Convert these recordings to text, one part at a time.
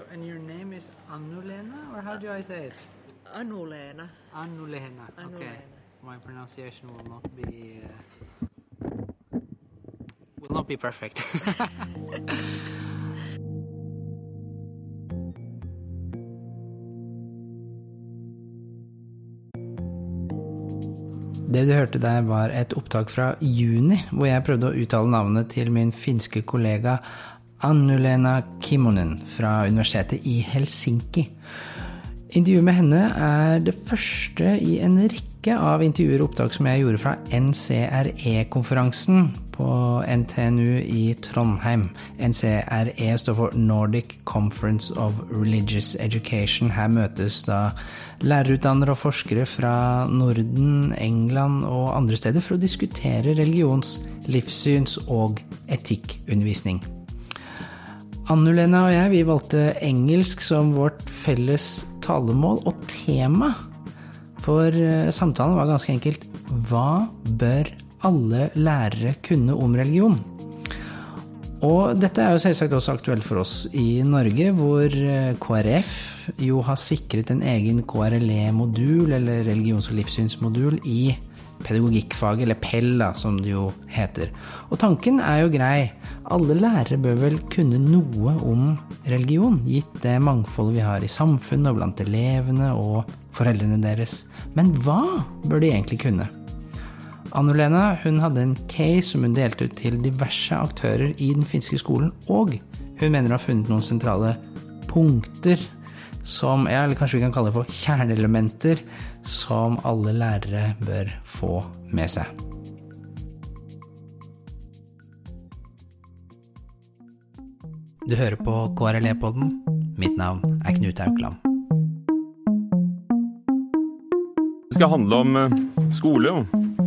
So, and your name is Annulena, or how do I say it? Annulena. Annulena. Okay. Annulena. My pronunciation will not be uh, will not be perfect. Det du hørte der, var et opptak fra juni, hvor jeg prøvde å uttale navnet til min finske kollega Annulena Kimonen fra universitetet i Helsinki. Intervjuet med henne er det første i en rekke av intervjuer og opptak som jeg gjorde fra NCRE-konferansen på NTNU i Trondheim. NCRE står for Nordic Conference of Religious Education. Her møtes da lærerutdannere og forskere fra Norden, England og andre steder for å diskutere religions-, livssyns- og etikkundervisning. Annulena og jeg vi valgte engelsk som vårt felles talemål og tema. For eh, samtalen var ganske enkelt Hva bør alle lærere kunne om religion? Og dette er jo selvsagt også aktuelt for oss i Norge, hvor eh, KrF jo har sikret en egen KRLE-modul, eller religions- og livssynsmodul, i pedagogikkfaget, eller PEL, da, som det jo heter. Og tanken er jo grei. Alle lærere bør vel kunne noe om religion, gitt det mangfoldet vi har i samfunnet og blant elevene og foreldrene deres. Men hva bør de egentlig kunne? Anno-Lena hun hadde en case som hun delte ut til diverse aktører i den finske skolen, og hun mener hun har funnet noen sentrale punkter som, ja, eller kanskje vi kan kalle det for kjerneelementer, som alle lærere bør få med seg. Du hører på KRLE-podden. Mitt navn er Knut Aukland. Det skal handle om skole, skole,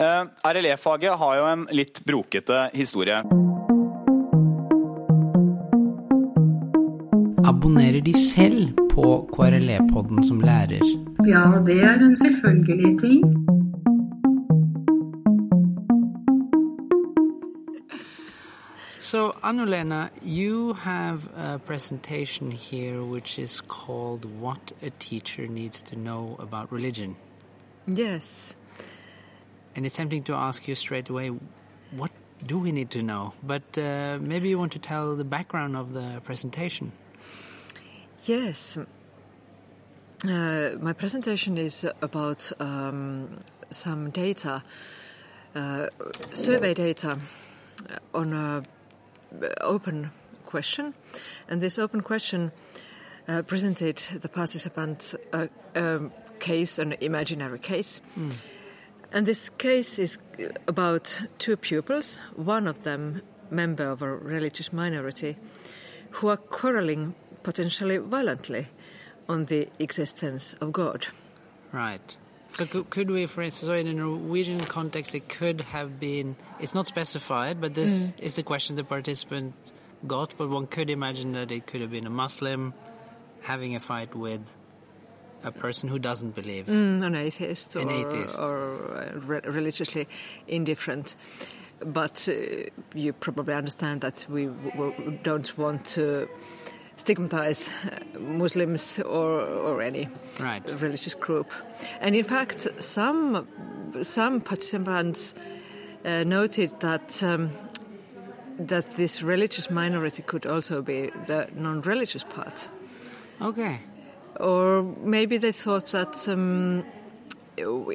Eh, RLE-faget har jo en litt brokete historie. Abonnerer de selv på KRLE-podden som lærer? Ja, det er en selvfølgelig ting. So, Anulena, you have a presentation here which is called What a Teacher Needs to Know About Religion. Yes. And it's tempting to ask you straight away, what do we need to know? But uh, maybe you want to tell the background of the presentation. Yes. Uh, my presentation is about um, some data, uh, survey data on an open question, and this open question uh, presented the participants a, a case, an imaginary case. And this case is uh, about two pupils, one of them member of a religious minority, who are quarreling potentially violently on the existence of God. Right. So could, could we, for instance, so in a Norwegian context, it could have been, it's not specified, but this mm. is the question the participant got, but one could imagine that it could have been a Muslim having a fight with a person who doesn't believe. Mm, an atheist or, An atheist. or uh, re- religiously indifferent. But uh, you probably understand that we w- w- don't want to stigmatize uh, Muslims or, or any Right. religious group. And in fact, some some participants uh, noted that um, that this religious minority could also be the non-religious part, Okay. Or maybe they thought that. Um,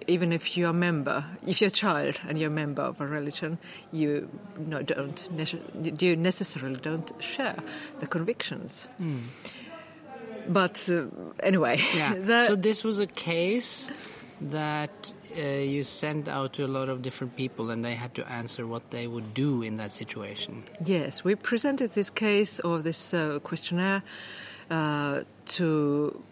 even if you're a member, if you're a child and you're a member of a religion, you no, don't you necessarily don't share the convictions. But uh, anyway, Yeah. the- so this was a case that uh, you sent out to a lot of different people and they had to answer what they would do in that situation. Yes, we presented this case or this uh, questionnaire to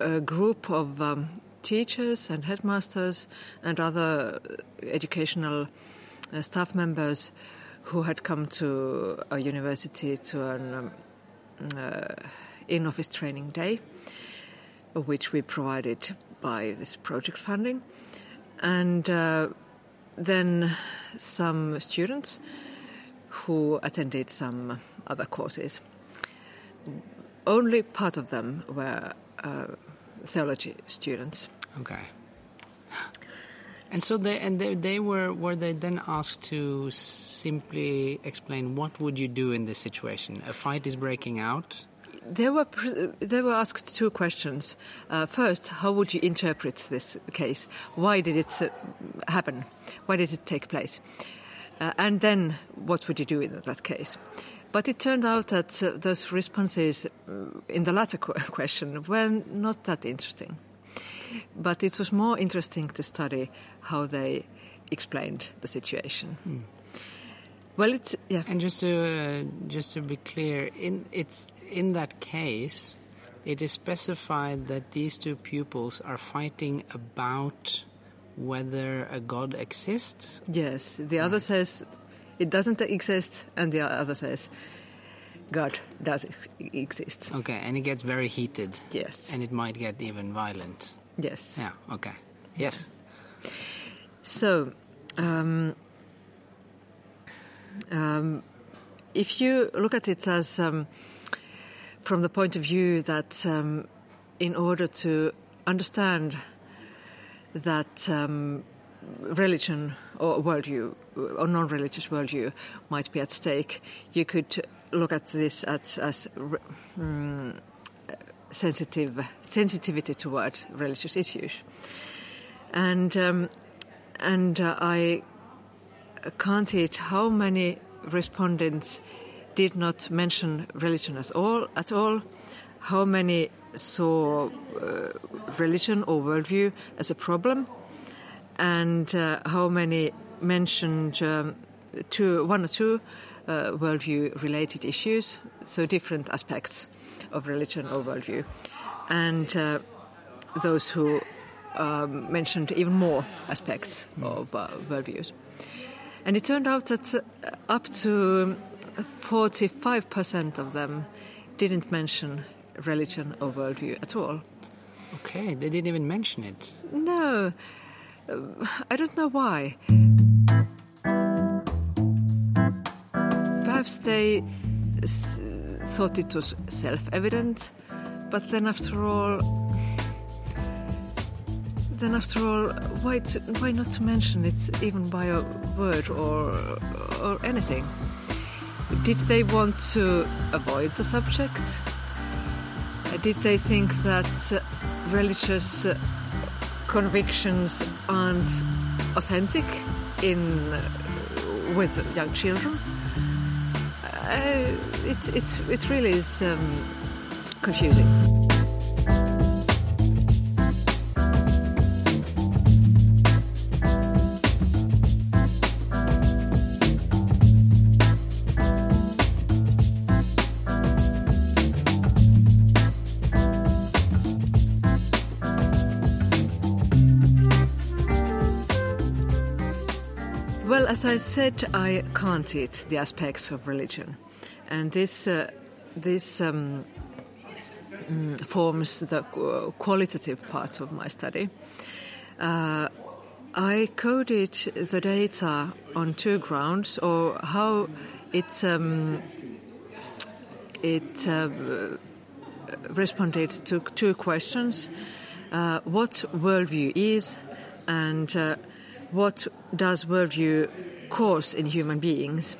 a group of um, teachers and headmasters and other educational uh, staff members who had come to a university to an um, uh, in office training day, which we provided by this project funding. And uh, then some students who attended some other courses. Only part of them were uh, theology students. Okay. And so they and they, they were were they then asked to simply explain what would you do in this situation? A fight is breaking out. They were they were asked two questions. Uh, first, how would you interpret this case? Why did it happen? Why did it take place? Uh, and then, what would you do in that case? But it turned out that uh, those responses uh, in the latter question were not that interesting. But it was more interesting to study how they explained the situation. Hmm. Well, it's yeah. And just to uh, just to be clear, in it's in that case, it is specified that these two pupils are fighting about whether a god exists. Yes, the other says it doesn't exist, and the other says God does ex- exist. Okay, and it gets very heated. Yes, and it might get even violent. Yes. Yeah. Okay. Yes. So, um, um, if you look at it as um, from the point of view that um, in order to understand that um, religion or worldview or non-religious worldview might be at stake, you could look at this as, as um, sensitive sensitivity towards religious issues, and um, and uh, I counted how many respondents did not mention religion at all, at all, how many saw uh, religion or worldview as a problem, and uh, how many mentioned um, two, one or two uh, worldview related issues, so different aspects of religion or worldview, and uh, those who um, mentioned even more aspects of uh, worldviews. And it turned out that uh, up to 45% of them didn't mention religion or worldview at all. Okay, they didn't even mention it. No, uh, I don't know why. Perhaps they thought it was self evident, but then after all, then after all, why, to, why not to mention it even by a word or, or anything? Did they want to avoid the subject? Did they think that religious convictions aren't authentic in with young children? Uh, it, it's, it really is um, confusing. Well, as I said, I counted the aspects of religion, and this uh, this um, mm, forms the qualitative part of my study. Uh, I coded the data on two grounds, or how it um, it uh, responded to two questions: uh, what worldview is, and uh, what does worldview cause in human beings?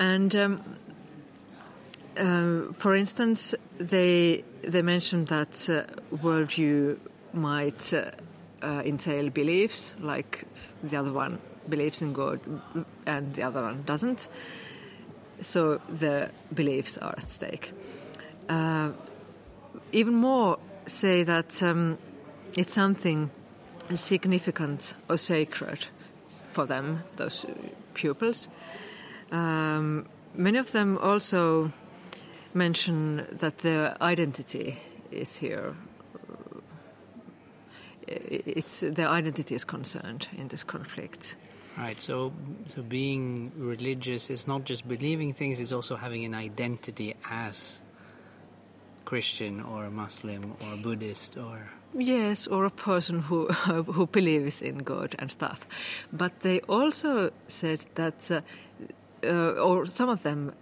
And um, uh, for instance, they they mentioned that uh, worldview might uh, entail beliefs, like the other one believes in God and the other one doesn't. So the beliefs are at stake. Uh, even more say that. Um, it's something significant or sacred for them, those pupils. Um, many of them also mention that their identity is here. It's their identity is concerned in this conflict. Right. So, so being religious is not just believing things; it's also having an identity as Christian or a Muslim or a Buddhist or yes, or a person who who believes in God and stuff. But they also said that, uh, uh, or some of them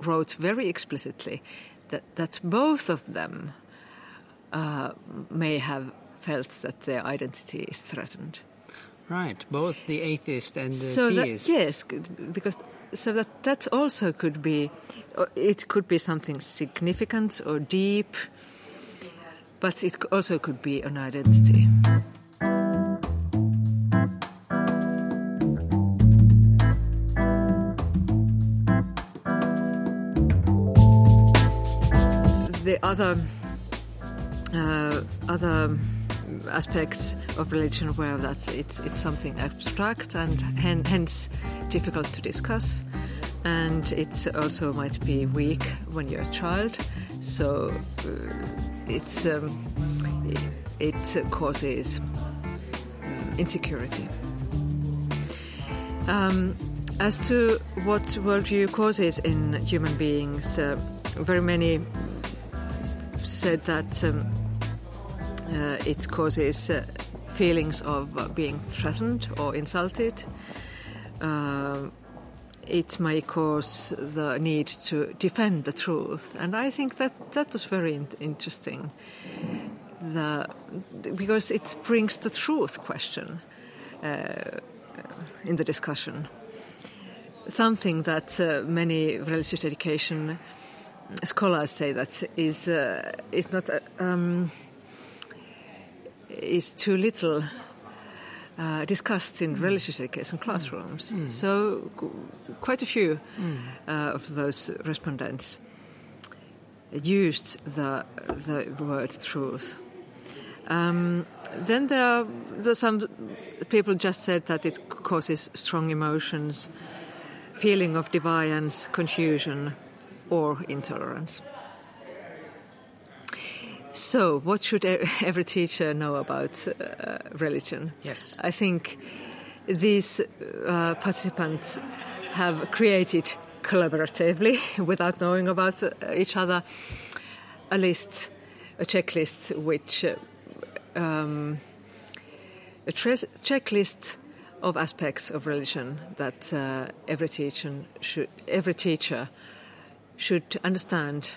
wrote very explicitly that that both of them uh, may have felt that their identity is threatened. Right, both the atheist and the so theist. That, yes, because so that that also could be, it could be something significant or deep, but it also could be an identity. The other uh, other aspects of religion where that it's, it's something abstract and hen, hence difficult to discuss. And it also might be weak when you're a child, so uh, it's, um, it, it, causes insecurity. Um, as to what worldview causes in human beings, uh, very many said that um, uh, it causes uh, feelings of uh, being threatened or insulted. Um, it may cause the need to defend the truth, and I think that that was very in- interesting. The, because it brings the truth question uh, in the discussion. Something that uh, many religious education scholars say that is uh, is not. Um, is too little uh, discussed in mm. religious education classrooms. Mm. So, quite a few mm. uh, of those respondents used the the word truth. Um, then there are, there are some people just said that it causes strong emotions, feeling of defiance, confusion, or intolerance. So, what should every teacher know about uh, religion? Yes. I think these uh, participants have created collaboratively, without knowing about uh, each other, a list, a checklist, which uh, um, a checklist of aspects of religion that uh, every teacher should every teacher should understand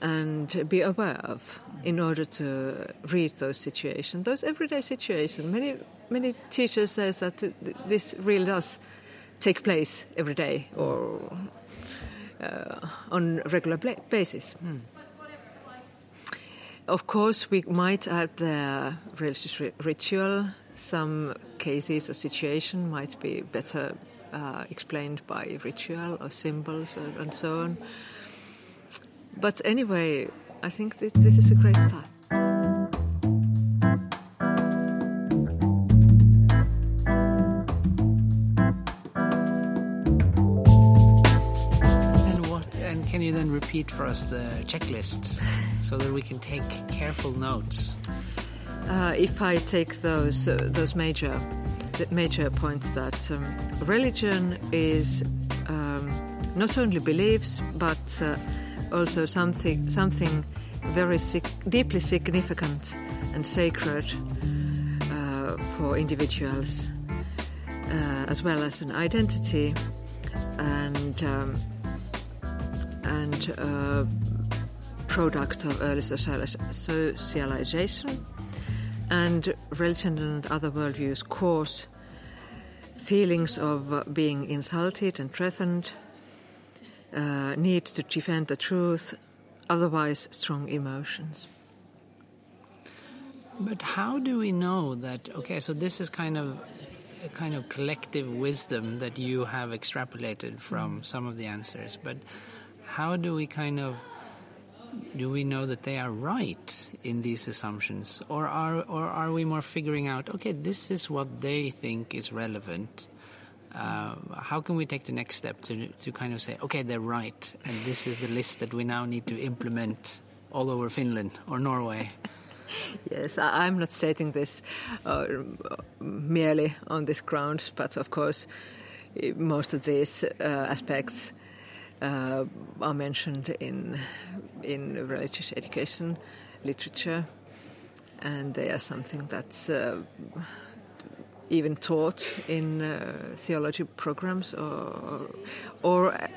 and be aware of in order to read those situations, those everyday situations. Many many teachers say that this really does take place every day or uh, on a regular basis. Mm. Of course, we might add the religious ritual. Some cases or situation might be better uh, explained by ritual or symbols or, and so on. But anyway, I think this, this is a great start. And what? And can you then repeat for us the checklist so that we can take careful notes? Uh, if I take those uh, those major major points that um, religion is um, not only beliefs but uh, also something something very deeply significant and sacred uh, for individuals, uh, as well as an identity and um, and uh, product of early socialization. And religion and other worldviews cause feelings of being insulted and threatened uh, need to defend the truth, otherwise, strong emotions. But how do we know that? Okay, so this is kind of a kind of collective wisdom that you have extrapolated from mm. some of the answers. But how do we kind of do we know that they are right in these assumptions, or are or are we more figuring out? Okay, this is what they think is relevant. Uh, how can we take the next step to to kind of say, okay, they're right, and this is the list that we now need to implement all over Finland or Norway? Yes, I, I'm not stating this uh, merely on this grounds, but of course, most of these uh, aspects uh, are mentioned in in religious education literature, and they are something that's uh, even taught in uh, theology programs or or uh,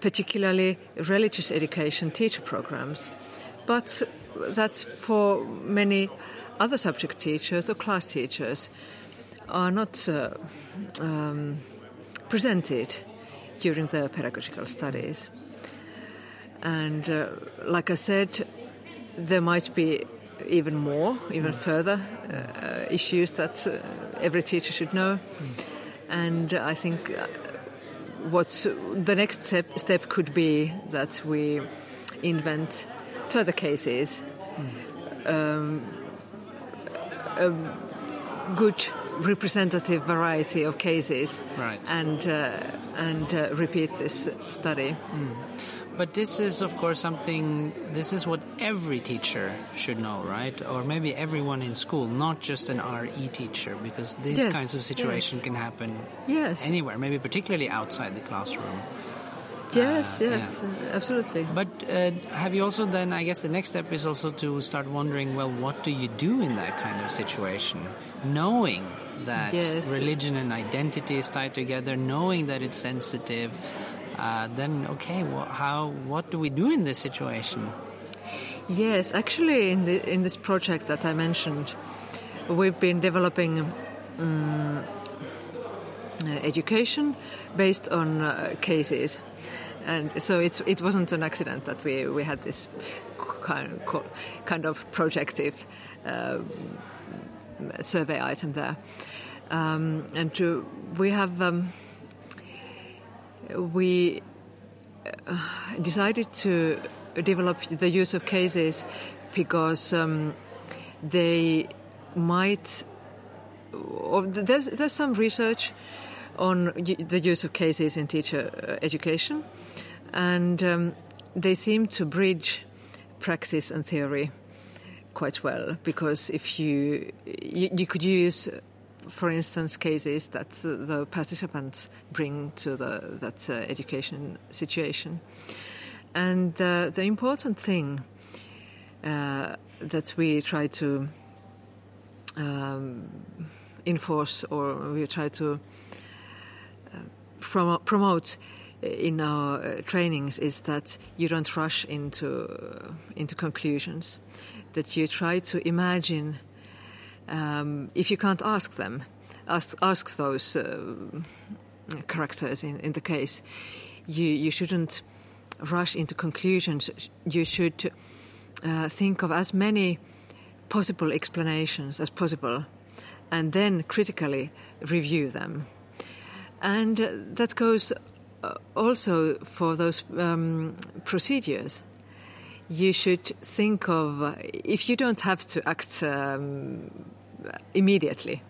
particularly religious education teacher programs, but that's for many other subject teachers or class teachers are not uh, um, presented during their pedagogical studies. And uh, like I said, there might be even more, even further uh, issues that uh, every teacher should know. And I think uh, what the next step, step could be that we invent further cases, um, a good representative variety of cases, Right. and uh, and uh, repeat this study. But this is, of course, something. This is what every teacher should know, right? Or maybe everyone in school, not just an RE teacher, because these Yes, kinds of situations yes. can happen Yes. anywhere, maybe particularly outside the classroom. Yes, Uh, yes, uh, absolutely. But uh, have you also then? I guess the next step is also to start wondering. Well, what do you do in that kind of situation, knowing that Yes. religion and identity is tied together, knowing that it's sensitive? Uh, then, okay, well, how? What do we do in this situation? Yes, actually, in the in this project that I mentioned, we've been developing um, uh, education based on uh, cases, and so it it wasn't an accident that we we had this kind of, kind of projective uh, survey item there, um, and to, we have. Um, we uh, decided to develop the use of cases because um, they might. Or there's there's some research on the use of cases in teacher uh, education, and um, they seem to bridge practice and theory quite well because if you you, you could use for instance cases that the, participants bring to the that uh, education situation. And uh, the important thing uh, that we try to um, enforce or we try to uh, promo- promote in our uh, trainings is that you don't rush into uh, into conclusions that you try to imagine um, if you can't ask them ask ask those uh, characters in, in the case. You you shouldn't rush into conclusions. You should uh, think of as many possible explanations as possible and then critically review them. And that goes also for those um, procedures. You should think of uh, if you don't have to act um, immediately.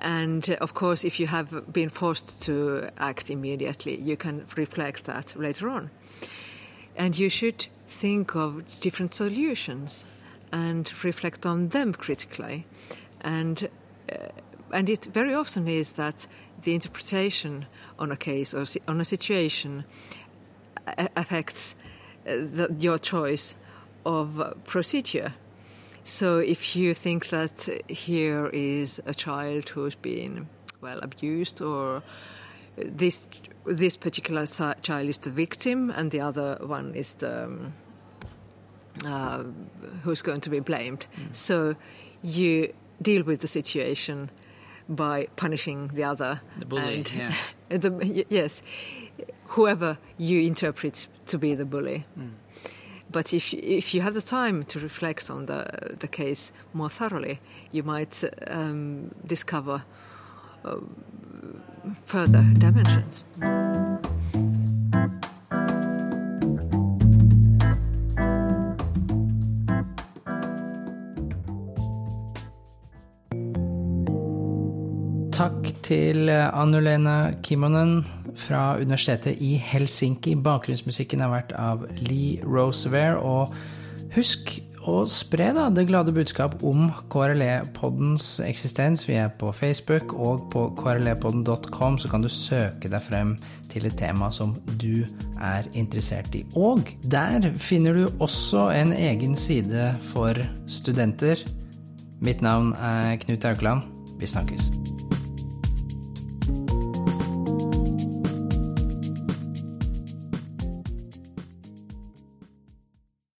And uh, of course, if you have been forced to act immediately, you can reflect that later on. And you should think of different solutions and reflect on them critically. And uh, and it very often is that the interpretation on a case or on a situation affects uh, the, your choice of uh, procedure. So if you think that here is a child who's been well abused or this this particular child is the victim and the other one is the um, uh, who's going to be blamed. So you deal with the situation by punishing the other. The bully, and yeah. the, yes, whoever you interpret to be the bully. But if if you have the time to reflect on the the case more thoroughly, you might um, discover uh, further dimensions. Til Annulena Kimonen fra Universitetet i Helsinki. Bakgrunnsmusikken har vært av Lee Rosevere. Og husk å spre da, det glade budskap om KRLE-poddens eksistens. Vi er på Facebook og på krlepodden.com, så kan du søke deg frem til et tema som du er interessert i. Og der finner du også en egen side for studenter. Mitt navn er Knut Haukeland. Vi snakkes.